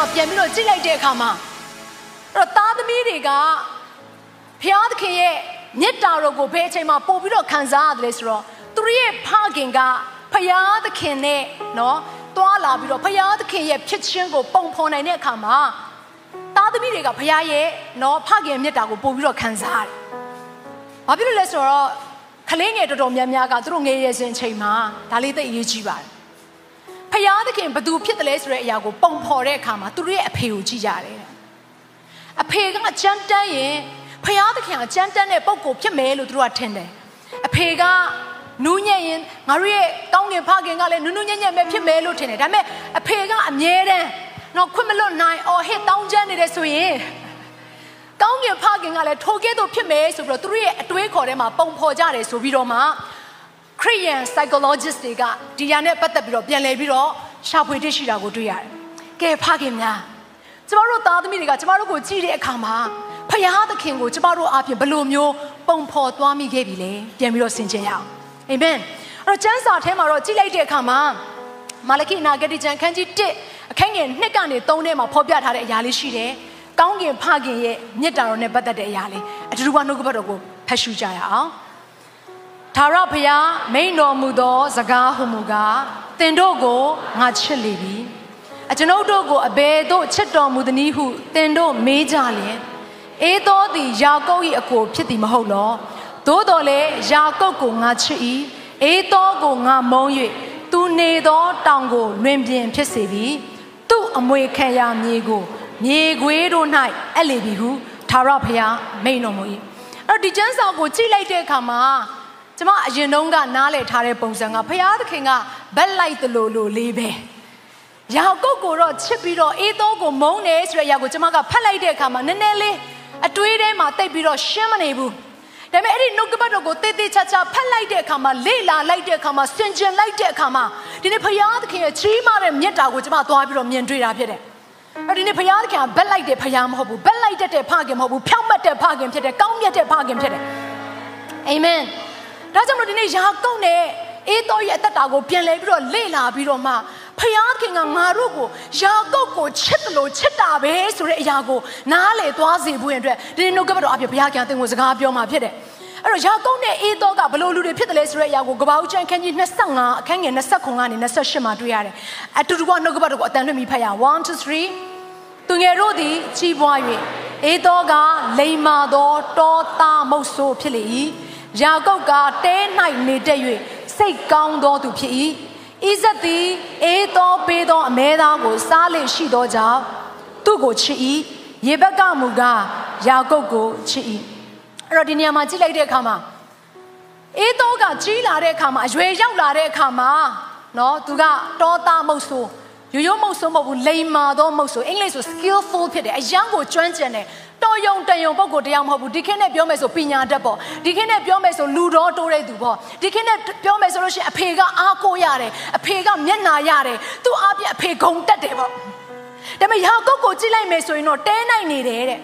မှာပြန်ပြီးတော့ကြည့်လိုက်တဲ့အခါမှာအဲ့တော့သားသမီးတွေကဘုရားသခင်ရဲ့မေတ္တာတော်ကိုဘယ်အချိန်မှာပို့ပြီးတော့ခံစားရတယ်လဲဆိုတော့သူရဲ့ဖခင်ကဘုရားသခင်နဲ့နော်တွာလာပြီးတော့ဘုရားသခင်ရဲ့ဖြစ်ခြင်းကိုပုံဖော်နိုင်တဲ့အခါမှာသားသမီးတွေကဘုရားရဲ့နော်ဖခင်မေတ္တာကိုပို့ပြီးတော့ခံစားရတယ်။ဘာဖြစ်လို့လဲဆိုတော့ကလေးငယ်တော်တော်များများကသူတို့ငယ်ရစဉ်အချိန်မှာဒါလေးသိအရေးကြီးပါတယ်ဖ ယားသခင်ဘသူဖြစ်တယ်လဲဆိုတဲ့အရာကိုပုံဖော်တဲ့အခါမှာသူတို့ရဲ့အဖေကိုကြည့်ကြတယ်အဖေကကြမ်းတမ်းရင်ဖယားသခင်ကကြမ်းတမ်းတဲ့ပုံကိုဖြစ်မယ်လို့သူတို့ကထင်တယ်အဖေကနူးညံ့ရင်ငါတို့ရဲ့ကောင်းကင်ဖခင်ကလည်းနူးနူးညံ့ညံ့ပဲဖြစ်မယ်လို့ထင်တယ်ဒါပေမဲ့အဖေကအမြဲတမ်းတော့ခွင့်မလွတ်နိုင်အော်ဟစ်တောင်းကြနေတယ်ဆိုရင်ကောင်းကင်ဖခင်ကလည်းထိုကဲ့သို့ဖြစ်မယ်ဆိုပြီးတော့သူတို့ရဲ့အတွေးခေါ်ထဲမှာပုံဖော်ကြတယ်ဆိုပြီးတော့မှ ခရိယန် psychologist တွေကဒီရနဲ့ပတ်သက်ပြီးတော့ပြန်လည်ပြီးတော့ရှာဖွေတွေ့ရှိတာကိုတွေ့ရတယ်။ကဲဖခင်များကျမတို့သားသမီးတွေကကျမတို့ကိုကြည့်တဲ့အခါမှာဖခင်သခင်ကိုကျမတို့အပြင်ဘယ်လိုမျိုးပုံဖော်သွားမိခဲ့ပြီလဲပြန်ပြီးတော့ဆင်ခြင်ရအောင်။အာမင်။အဲ့တော့ကျမ်းစာထဲမှာတော့ကြည့်လိုက်တဲ့အခါမှာမာလခိနာဂတိကျမ်းခန်းကြီး1အခန်းငယ်2ကနေ3ထဲမှာဖော်ပြထားတဲ့အရာလေးရှိတယ်။ကောင်းကင်ဖခင်ရဲ့မြတ်တာတော်နဲ့ပတ်သက်တဲ့အရာလေးအတူတူကနှုတ်ကပတ်တော်ကိုဖတ်ရှုကြရအောင်။ ထာဝရဘုရားမိန်တော်မူသောစကားဟုမူကားတင်တို့ကိုငါချစ်လေပြီအကျွန်ုပ်တို့ကိုအဘယ်သို့ချစ်တော်မူသနည်းဟုတင်တို့မေးကြလျင်အေးသောသည်ယာကုပ်၏အကိုဖြစ်သည်မဟုတ်လောသို့တော်လည်းယာကုပ်ကိုငါချစ်၏အေးသောကိုငါမုန်း၍သူနေသောတောင်ကိုလွင်ပြင်ဖြစ်စေသည်သူ့အမွေခံရမြေကိုမြေခွေးတို့၌အပ်လေပြီဟုထာဝရဘုရားမိန်တော်မူ၏အဲ့တော့ဒီကျမ်းစာကိုကြည့်လိုက်တဲ့အခါမှာ ကျမအရင်တုန်းကနားလည်ထားတဲ့ပုံစံကဖခင်သခင်ကဘက်လိုက်တလို့လို့လေးပဲယာကုပ်ကိုတော့ချစ်ပြီးတော့အေးသောကိုမုန်းတယ်ဆိုတဲ့အရာကိုကျမကဖတ်လိုက်တဲ့အခါမှာနည်းနည်းလေးအတွေးထဲမှာတိတ်ပြီးတော့ရှင်းမနေဘူးဒါပေမဲ့အဲ့ဒီနှုတ်ကပတ်တော်ကိုတေးသေးချာချာဖတ်လိုက်တဲ့အခါမှာလေ့လာလိုက်တဲ့အခါမှာစင်ကြင်လိုက်တဲ့အခါမှာဒီနေ့ဖခင်သခင်ရဲ့ချီးမားတဲ့မြတ်တာကိုကျမသွားပြီးတော့မြင်တွေ့တာဖြစ်တယ်အဲ့ဒီနေ့ဖခင်သခင်ကဘက်လိုက်တဲ့ဖခင်မဟုတ်ဘူးဘက်လိုက်တဲ့ဖခင်မဟုတ်ဘူးဖြောင့်မတ်တဲ့ဖခင်ဖြစ်တယ်ကောင်းမြတ်တဲ့ဖခင်ဖြစ်တယ်အာမင် ဒါကြောင့်မလို့ဒီနေ့ယာကုပ်နဲ့အေးတော်ရဲ့အသက်တာကိုပြန်လဲပြီးတော့လေ့လာပြီးတော့မှဖခင်ကငါတို့ကိုယာကုပ်ကိုချစ်တယ်လို့ချစ်တာပဲဆိုတဲ့အရာကိုနားလေသွားစေဖို့အတွက်ဒီနေ့နှုတ်ကပတ်တော်အပြည့်ဘုရားကသင်ကိုစကားပြောมาဖြစ်တယ်အဲ့တော့ယာကုပ်နဲ့အေးတော်ကဘလို့လူတွေဖြစ်တယ်လဲဆိုတဲ့အရာကိုကပောက်ချန်ခန်းကြီး25အခန်းငယ်29ကနေ28မှာတွေ့ရတယ်အတူတူကနှုတ်ကပတ်တော်ကိုအတန်လွှင့်ပြီးဖတ်ရအောင်1 2 3သူငယ်တို့သည်ကြီးပွား၍အေးတော်ကလိမ္မာသောတောသားမုတ်ဆိုးဖြစ်လေ၏ ယာကုပ်ကတဲ၌နေတတ်၍စိတ်ကောင်းသောသူဖြစ်၏ဣဇက်သည်အေးသောပေးသောအမဲသားကိုစားလေရှိသောကြောင့်သူ့ကိုချစ်၏ယေဘက်ကမူကားယာကုပ်ကိုချစ်၏အဲ့တော့ဒီနေရာမှာကြည့်လိုက်တဲ့အခါမှာအေးသောကကြီးလာတဲ့အခါမှာအရွယ်ရောက်လာတဲ့အခါမှာနော်သူကတောသားမုတ်ဆိုးရိုးရိုးမုတ်ဆိုးမဟုတ်ဘူးလိမ္မာသောမုတ်ဆိုးအင်္ဂလိပ်ဆို skillful ဖြစ်တယ်အယံကိုကျွမ်းကျင်တယ် တော်ယုံတန်ယုံပုံကိုတရားမဟုတ်ဘူးဒီခေတ်နဲ့ပြောမယ်ဆိုပညာတတ်ပေါ့ဒီခေတ်နဲ့ပြောမယ်ဆိုလူတော်တိုးတဲ့သူပေါ့ဒီခေတ်နဲ့ပြောမယ်ဆိုလို့ရှိရင်အဖေကအားကိုးရတယ်အဖေကမျက်နာရတယ်သူ့အားဖြင့်အဖေဂုံတက်တယ်ပေါ့ဒါပေမဲ့ယာကုပ်ကိုကြည့်လိုက်မယ်ဆိုရင်တော့တဲနိုင်နေတယ်တဲ့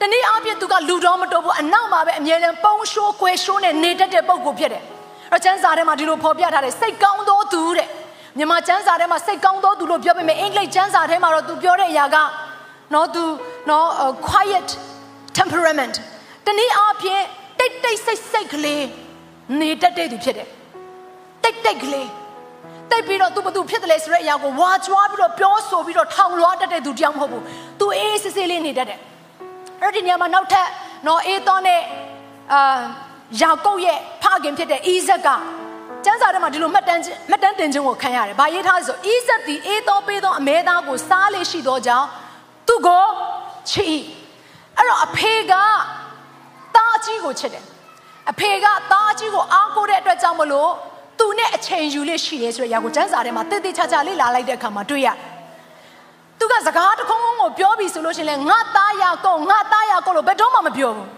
တနေ့အားဖြင့်သူကလူတော်မတော်ဘူးအနောက်မှာပဲအမြဲတမ်းပုံရှိုးကွယ်ရှိုးနဲ့နေတတ်တဲ့ပုံကိုဖြစ်တယ်အဲ့ကျမ်းစာထဲမှာဒီလိုဖော်ပြထားတယ်စိတ်ကောင်းသောသူတဲ့မြန်မာကျမ်းစာထဲမှာစိတ်ကောင်းသောသူလို့ပြောပေမဲ့အင်္ဂလိပ်ကျမ်းစာထဲမှာတော့သူပြောတဲ့အရာက နော်သူနော် quiet temperament တနည်းအားဖြင့်တိတ်တိတ်ဆိတ်ဆိတ်ကလေးနေတတ်တဲ့သူဖြစ်တယ်တိတ်တိတ်ကလေးတိတ်ပြီးတော့သူဘသူဖြစ်တယ်လဲဆိုတဲ့အရာကိုဝါကြွားပြီးတော့ပြောဆိုပြီးတော့ထောင်လွှားတတ်တဲ့သူတယောက်မဟုတ်ဘူးသူအေးစစ်စစ်လေးနေတတ်တယ်အဲ့ဒီနေရာမှာနောက်ထပ်နော်အေးသောနဲ့အာယာကုပ်ရဲ့ဖခင်ဖြစ်တဲ့ဣဇက်ကကျမ်းစာထဲမှာဒီလိုမှတ်တမ်းမှတ်တမ်းတင်ခြင်းကိုခံရတယ်။ဘာရေးထားလဲဆိုဣဇက်ဒီအေးသောပေးသောအမဲသားကိုစားလေရှိသောကြောင့် သူ့ကိုချစ်၏အဲ့တော့အဖေကသားကြီးကိုချစ်တယ်အဖေကသားကြီးကိုအားကိုးတဲ့အတွက်ကြောင့်မလို့သူနဲ့အချိန်ယူလေးရှိတယ်ဆိုတဲ့အရာကိုကျမ်းစာထဲမှာတိတိကျကျလေ့လာလိုက်တဲ့အခါမှာတွေ့ရသူကစကားတစ်ခုံးခုံးကိုပြောပြီဆိုလို့ရှိရင်ငါသားရကောငါသားရကောလို့ဘယ်တော့မှမပြောဘူး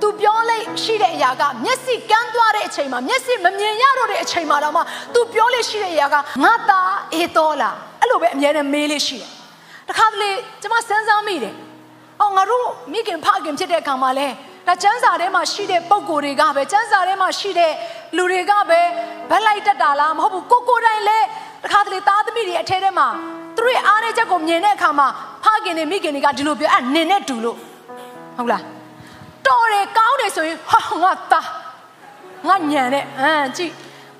သူပြောလိုက်ရှိတဲ့အရာကမျက်စိကန်းသွားတဲ့အချိန်မှာမျက်စိမမြင်ရတော့တဲ့အချိန်မှာတော့မှသူပြောလိုက်ရှိတဲ့အရာကငါသားအေးတော်လားအဲ့လိုပဲအမြဲတမ်းမေးလေးရှိတယ် တခါတလေကျွန်မစမ်းစားမိတယ်အော်ငါတို့မိခင်ဖခင်ဖြစ်တဲ့အခါမှာလဲဒါကျန်းစာထဲမှာရှိတဲ့ပုံကိုယ်တွေကပဲကျန်းစာထဲမှာရှိတဲ့လူတွေကပဲဗက်လိုက်တက်တာလားမဟုတ်ဘူးကိုကိုတိုင်းလဲတခါတလေသားသမီးတွေအထဲထဲမှာသူတို့ရဲ့အားနည်းချက်ကိုမြင်တဲ့အခါမှာဖခင်တွေမိခင်တွေကဒီလိုပြောအဲ့နင်နဲ့တူလို့ဟုတ်လားတော်တယ်ကောင်းတယ်ဆိုရင်ဟာငါသားငါညံတဲ့ဟမ်ကြည့်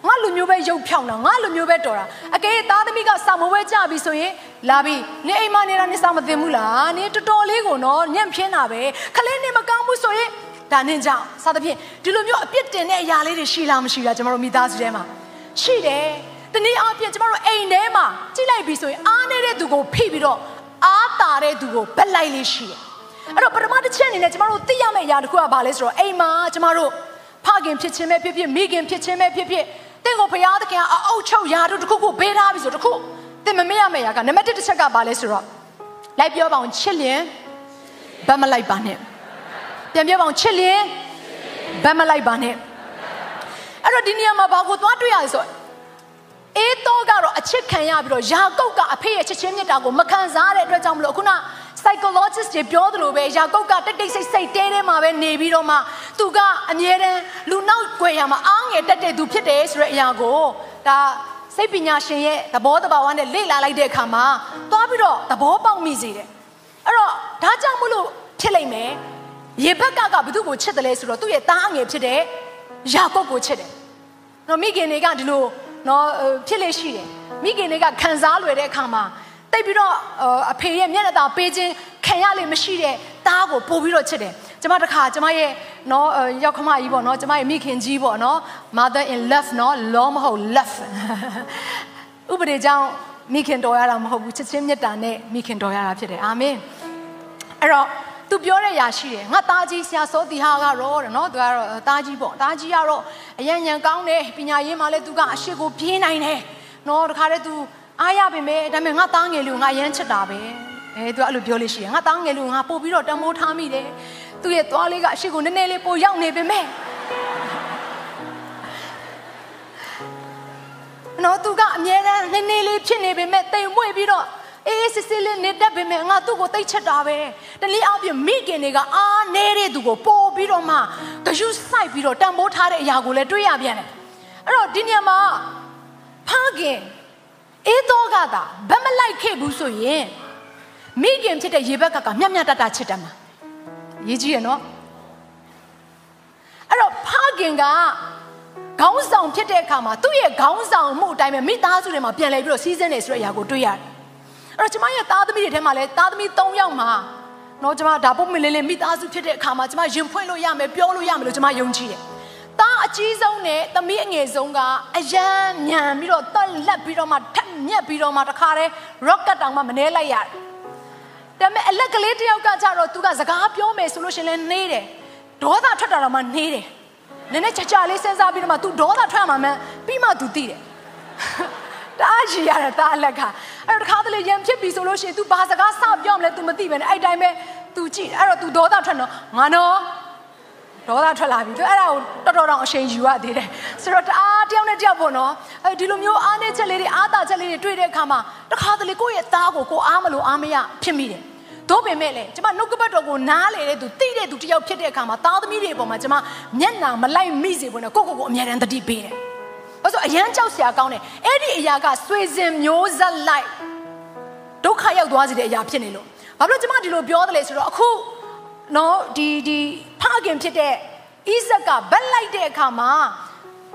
ငါလူမျိုးပဲရုပ်ဖြောင်းတာငါလူမျိုးပဲတော်တာအကယ်သားသမီးကစာမဝဲကြပြီဆိုရင် လာပြီနေအိမ်မနေတာနေစာမသိဘူးလားနေတော်တော်လေးကိုနော်ညံ့ဖျင်းတာပဲခလေးနေမကောင်းဘူးဆိုရင်ဒါနဲ့ကြောင့်စသဖြင့်ဒီလိုမျိုးအပြစ်တင်တဲ့အရာလေးတွေရှိလားမရှိလားကျွန်တော်တို့မိသားစုထဲမှာရှိတယ်တနည်းအားဖြင့်ကျွန်တော်တို့အိမ်ထဲမှာကြည့်လိုက်ပြီဆိုရင်အားနေတဲ့သူကိုဖိပြီးတော့အားတာတဲ့သူကိုဘက်လိုက်လေးရှိတယ်အဲ့တော့ပထမတစ်ချက်အနေနဲ့ကျွန်တော်တို့သိရမယ့်အရာတစ်ခုကဘာလဲဆိုတော့အိမ်မှာကျွန်တော်တို့ဖခင်ဖြစ်ခြင်းပဲဖြစ်ဖြစ်မိခင်ဖြစ်ခြင်းပဲဖြစ်ဖြစ်တင့်ကိုဘုရားသခင်ကအအုပ်ချုပ်ရာတို့တစ်ခုခုပေးထားပြီဆိုတစ်ခု တင်မမေ့ရမယ့်အရာကနံပါတ်1တစ်ချက်ကဘာလဲဆိုတော့လိုက်ပြောပါအောင်ချစ်လျင်ဗတ်မလိုက်ပါနဲ့ပြန်ပြောပါအောင်ချစ်လျင်ဗတ်မလိုက်ပါနဲ့အဲ့တော့ဒီနေရာမှာဘာကိုသွားတွေ့ရလဲဆိုတော့အေးတော့ကတော့အချစ်ခံရပြီးတော့ယာကုတ်ကအဖေရဲ့ချစ်ချင်းမြတ်တာကိုမခံစားတဲ့အတွက်ကြောင့်မလို့ခုန psychologist တွေပြောသလိုပဲယာကုတ်ကတိတ်တိတ်ဆိတ်ဆိတ်တဲတဲမှာပဲနေပြီးတော့မှသူကအမြဲတမ်းလူနောက်ွယ်ရမှာအားငယ်တက်တဲ့သူဖြစ်တယ်ဆိုတဲ့အရာကိုဒါ စိတ်ပညာရှင်ရဲ့သဘောတဘာဝနဲ့လေ့လာလိုက်တဲ့အခါမှာသွားပြီးတော့သဘောပေါက်မိစေတယ်အဲ့တော့ဒါကြောင့်မလို့ဖြစ်လိမ့်မယ်ရေဘက်ကကဘသူ့ကိုချစ်တယ်လဲဆိုတော့သူ့ရဲ့သားအငယ်ဖြစ်တဲ့ယာကုတ်ကိုချစ်တယ်နော်မိခင်တွေကဒီလိုနော်ဖြစ်လေရှိတယ်မိခင်တွေကခံစားလွယ်တဲ့အခါမှာတိတ်ပြီးတော့အဖေရဲ့မျက်နှာသာပေးခြင်းခံရလေမရှိတဲ့သားကိုပို့ပြီးတော့ချစ်တယ်ကျမတခါကျမရဲ့ နော်ရောက်ခမကြီးပေါ့နော်ကျမရဲ့မိခင်ကြီးပေါ့နော် mother in love နော် law မဟုတ် love ဥပဒေကြောင့်မိခင်တော်ရတာမဟုတ်ဘူးချစ်ချင်းမေတ္တာနဲ့မိခင်တော်ရတာဖြစ်တယ်အာမင်အဲ့တော့သူပြောတဲ့အရာရှိတယ်ငါသားကြီးဆရာစောတီဟာကတော့တဲ့နော်သူကတော့သားကြီးပေါ့သားကြီးကတော့အယံညံကောင်းတယ်ပညာရေးမှာလည်းသူကအရှိကိုပြေးနိုင်တယ်နော်တခါတည်းသူအားရပါမယ်ဒါပေမဲ့ငါသားငယ်လူငါရမ်းချစ်တာပဲအဲသူကအဲ့လိုပြောလို့ရှိရင်ငါသားငယ်လူငါပို့ပြီးတော့တမိုးထားမိတယ် သူ့ရဲ့သွားလေးကအရှိကိုနည်းနည်းလေးပိုရောက်နေပေမဲ့နော်သူကအမြဲတမ်းနည်းနည်းလေးဖြစ်နေပေမဲ့တိမ်မွေ့ပြီးတော့အေးစစ်စစ်လေးနေတတ်ပေမဲ့ငါသူ့ကိုသိချက်တာပဲတနည်းအားဖြင့်မိခင်တွေကအားနေတဲ့သူကိုပို့ပြီးတော့မှဂယုစိုက်ပြီးတော့တန်ဖိုးထားတဲ့အရာကိုလည်းတွေ့ရပြန်တယ်အဲ့တော့ဒီနေရာမှာဖခင်အေးတော့ကသာဗတ်မလိုက်ခဲ့ဘူးဆိုရင်မိခင်ဖြစ်တဲ့ရေဘက်ကကမြတ်မြတ်တတချစ်တယ်မှာ ရေးကြည့်ရနော်အဲ့တော့ဖခင်ကခေါင်းဆောင်ဖြစ်တဲ့အခါမှာသူ့ရဲ့ခေါင်းဆောင်မှုအတိုင်းပဲမိသားစုတွေမှာပြန်လဲပြီးတော့စီးစင်းနေဆိုတဲ့အရာကိုတွေ့ရတယ်အဲ့တော့ကျမရဲ့သားသမီးတွေထဲမှာလည်းသားသမီး၃ယောက်မှာနော်ကျမဒါပုတ်မလေးလေးမိသားစုဖြစ်တဲ့အခါမှာကျမရင်ဖွင့်လို့ရမယ်ပြောလို့ရမယ်လို့ကျမယုံကြည်တယ်သားအကြီးဆုံးနဲ့သမီးအငယ်ဆုံးကအယံညံပြီးတော့တက်လက်ပြီးတော့မှထက်မြက်ပြီးတော့မှတခါတည်း rocket တောင်မှမနှဲလိုက်ရတယ် ဒါပေမဲ့အလက်ကလေးတယောက်ကကြတော့သူကစကားပြောမယ်ဆိုလို့ရှင်လဲနှေးတယ်ဒေါသထွက်တာတော့မှနှေးတယ်နည်းနည်းကြကြလေးစဉ်းစားပြီးတော့မှ तू ဒေါသထွက်မှာမှန်းပြီးမှ तू သိတယ်တအားကြီးရတယ်တအားလက်ကအဲ့တော့တခါတလေရံဖြစ်ပြီဆိုလို့ရှင် तू ဘာစကားစပြောမလဲ तू မသိပဲနဲ့အဲ့တိုင်းပဲ तू ကြည့်အဲ့တော့ तू ဒေါသထွက်တော့ငါနော် ဒေါသထွက်လာပြီသူအဲ့ဒါကိုတော်တော်တောင်အရှိန်ယူရသေးတယ်ဆိုတော့တအားတယောက်နဲ့တယောက်ပေါ့နော်အဲဒီလိုမျိုးအားနဲ့ချက်လေးတွေအားတာချက်လေးတွေတွေ့တဲ့အခါမှာတခါတလေကိုယ့်ရဲ့သားကိုကိုအားမလို့အားမရဖြစ်မိတယ်တို့ပင်မဲ့လေကျမနှုတ်ကပတ်တော်ကိုနားလေတဲ့သူသိတဲ့သူတယောက်ဖြစ်တဲ့အခါမှာသားသမီးတွေအပေါ်မှာကျမမျက်နှာမလိုက်မိစေဘူးနဲ့ကိုကိုကိုအမြဲတမ်းတတိပေးတယ်။ဘာလို့အရန်ကြောက်စရာကောင်းတယ်။အဲ့ဒီအရာကဆွေစဉ်မျိုးဆက်လိုက်ဒုက္ခရောက်သွားစေတဲ့အရာဖြစ်နေလို့ဘာလို့ကျမဒီလိုပြောတယ်လဲဆိုတော့အခု နော်ဒီဒီဖခင်ဖြစ်တဲ့ဣဇက်ကဗက်လိုက်တဲ့အခါမှာ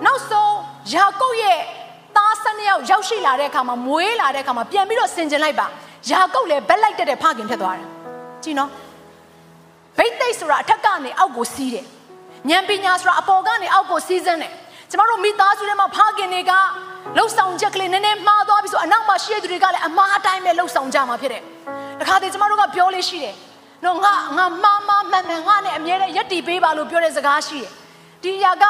နောက်ဆုံးယာကုပ်ရဲ့သားဆနှစ်ယောက်ရောက်ရှိလာတဲ့အခါမှာမွေးလာတဲ့အခါမှာပြန်ပြီးတော့ဆင်ကျင်လိုက်ပါယာကုပ်လည်းဗက်လိုက်တဲ့ဖခင်ဖြစ်သွားတယ်ကြည့်နော်ဗိတ်သိက်ဆိုတာအထက်ကနေအောက်ကိုစီးတယ်ဉာဏ်ပညာဆိုတာအပေါ်ကနေအောက်ကိုစီးစင်းတယ်ကျမတို့မိသားစုထဲမှာဖခင်တွေကလှုပ်ဆောင်ချက်ကလေးနည်းနည်းမှားသွားပြီဆိုအနောက်မှာရှိတဲ့သူတွေကလည်းအမှားအတိုင်းပဲလှုပ်ဆောင်ကြမှာဖြစ်တယ်တခါတည်းကျမတို့ကပြောလေးရှိတယ် နော်ငါငါမှားမှားမှန်မှန်ငါနဲ့အမြဲတမ်းယက်တီပေးပါလို့ပြောတဲ့စကားရှိတယ်ဒီຢာက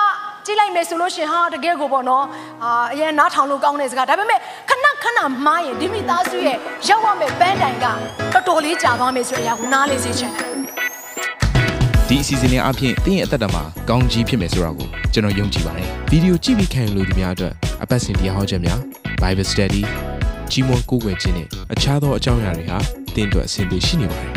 ကြည့်လိုက်မယ်ဆိုလို့ရှင်ဟာတကယ်ကိုပေါ့နော်အာအရင်နားထောင်လို့ကောင်းတဲ့စကားဒါပေမဲ့ခဏခဏမှားရင်ဒီမိသားစုရဲ့ရောက်ရမယ့်ပန်းတိုင်ကတော်တော်လေးကြာသွားမယ်ဆိုတဲ့အရာကိုနားလေးစေချင်တယ်ဒီအစီအစဉ်လေးအပြင်တင်းရဲ့အသက်တာမှာကောင်းကြီးဖြစ်မယ်ဆိုတာကိုကျွန်တော်ယုံကြည်ပါတယ်ဗီဒီယိုကြည့်ပြီးခံယူလို့ဒီများအတွက်အပတ်စဉ်တရားဟောချက်များ Bible Study ကြီးမွန်ကိုယ်ွယ်ခြင်းနဲ့အခြားသောအကြောင်းအရာတွေဟာတင်းအတွက်အဆင်ပြေရှိနေပါတယ်